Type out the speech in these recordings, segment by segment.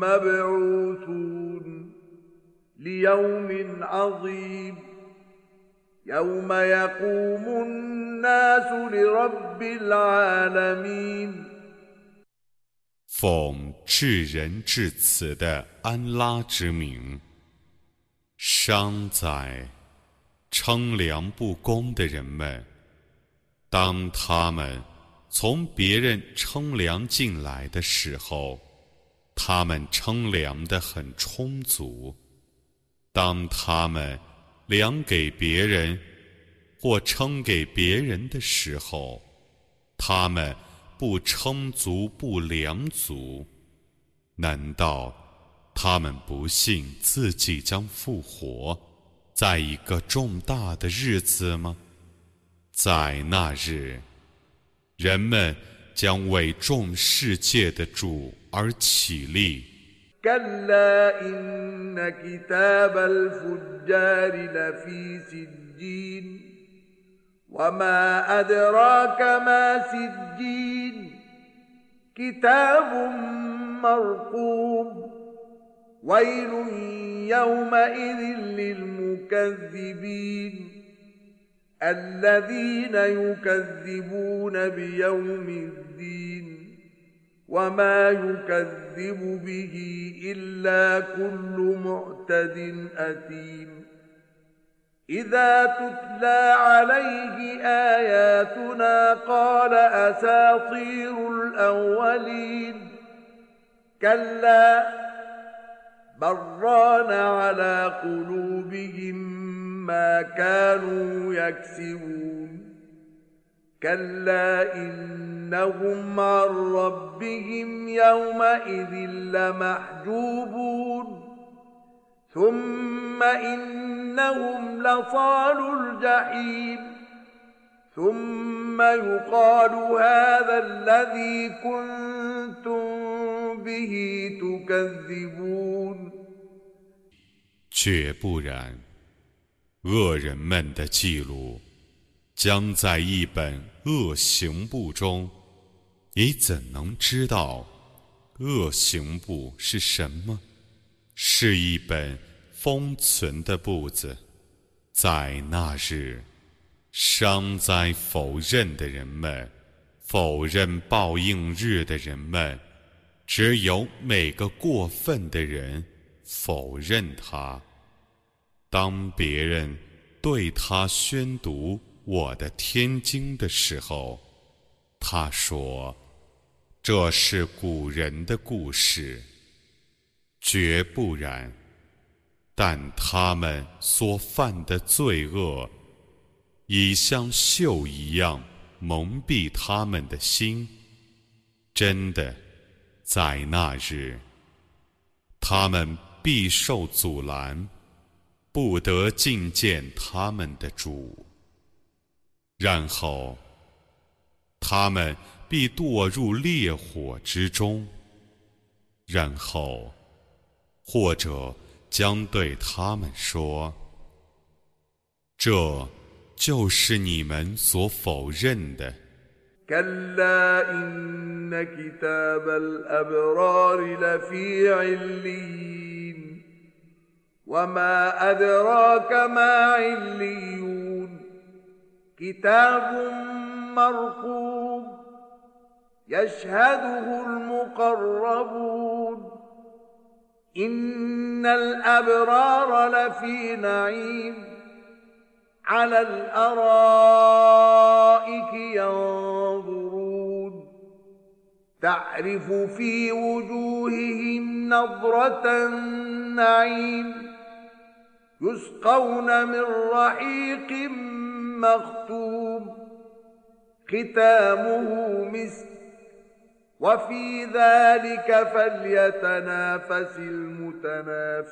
مبعوثون ليوم عظيم يوم يقوم الناس لرب العالمين 奉至仁至慈的安拉之名，伤在称量不公的人们，当他们从别人称量进来的时候， 他们称量的很充足；当他们量给别人或称给别人的时候，他们。不称足不良足，难道他们不信自己将复活在一个重大的日子吗？在那日，人们将为众世界的主而起立。وما أدراك ما سجين كتاب مرقوم ويل يومئذ للمكذبين الذين يكذبون بيوم الدين وما يكذب به إلا كل معتد أثيم. إذا تتلى عليه آياتنا قال أساطير الأولين. كلا بران على قلوبهم ما كانوا يكسبون. كلا إنهم عن ربهم يومئذ لمحجوبون ثم إنهم لصال الجحيم ثم يقال هذا الذي كنتم به تكذبون 绝不然，恶人们的记录 将在一本恶行簿中。你怎能知道恶行簿是什么？是一本封存的簿子，在那日，伤灾否认的人们，否认报应日的人们，只有每个过分的人否认他。当别人对他宣读我的天经的时候，他说：“这是古人的故事。”绝不然，但他们所犯的罪恶，已像锈一样蒙蔽他们的心。真的，在那日，他们必受阻拦，不得觐见他们的主。然后，他们必堕入烈火之中。然后。或者将对他们说：“这就是你们所否认的。” كلا إن كتاب الأبرار لفي عليين وما أدراك ما عليون كتاب مرقوم يشهده المقربون. إن الأبرار لفي نعيم على الأرائك ينظرون. تعرف في وجوههم نظرة النعيم يسقون من رحيق مختوم ختامه مسك وفي ذلك فليتنافس المتنافسون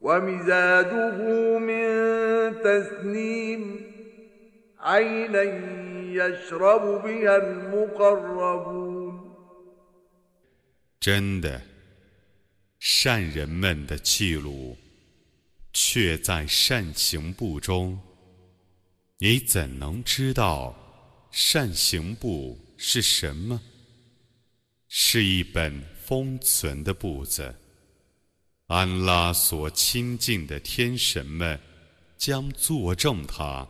ومزاجه من تسنيم عينا يشرب بها المقربون 真的，善人们的记录 却在善行簿中。你怎能知道善行簿是什么？是一本封存的簿子。安拉所亲近的天神们将作证他。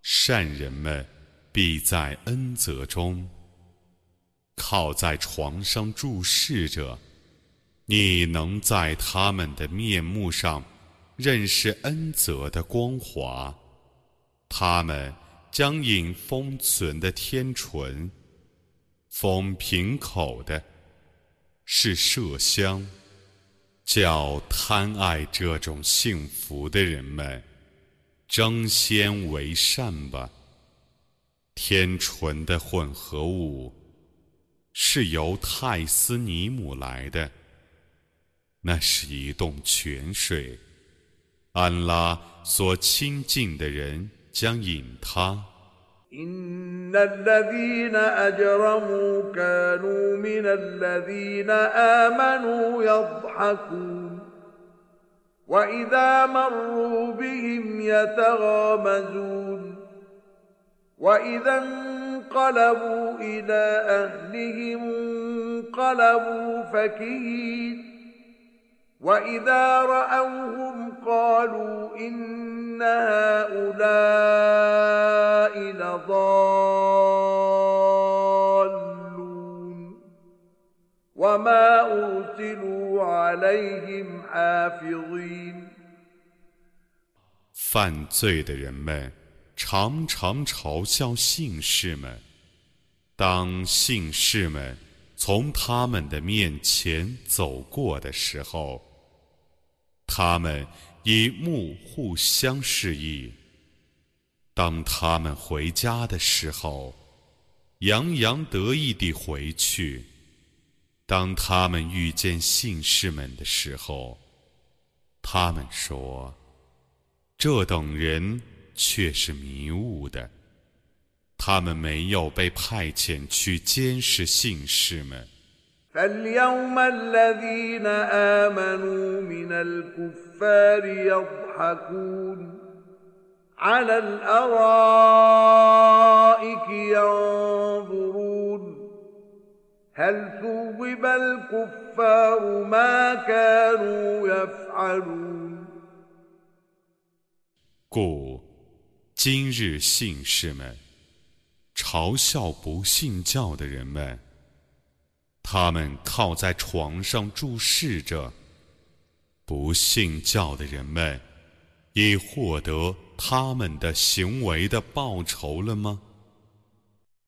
善人们必在恩泽中靠在床上注视着。你能在他们的面目上认识恩泽的光华。他们将饮封存的天纯，封瓶口的，是麝香，叫贪爱这种幸福的人们争先为善吧。天纯的混合物是由泰斯尼姆来的，那是一洞泉水，安拉所亲近的人。将引他。إن الذين أجرموا كانوا من الذين آمنوا يضحكون وإذا مروا بهم يتغامزون وإذا انقلبوا إلى أهلهم انقلبوا فكهين وإذا رأوهم قالوا إن هؤلاء لضالون وما أرسلوا عليهم حافظين 犯罪的人们常常嘲笑信士们，当信士们从他们的面前走过的时候。他们 以目互相示意。当他们回家的时候，洋洋得意地回去；当他们遇见信士们的时候，他们说：“这等人却是迷雾的，他们没有被派遣去监视信士们。” فاليوم الذين آمنوا من الكفار يضحكون على الأرائك ينظرون هل ثوب الكفار ما كانوا يفعلون 故今日信士们嘲笑不信教的人们。 他们靠在床上注视着，不信教的人们，已获得他们的行为的报酬了吗？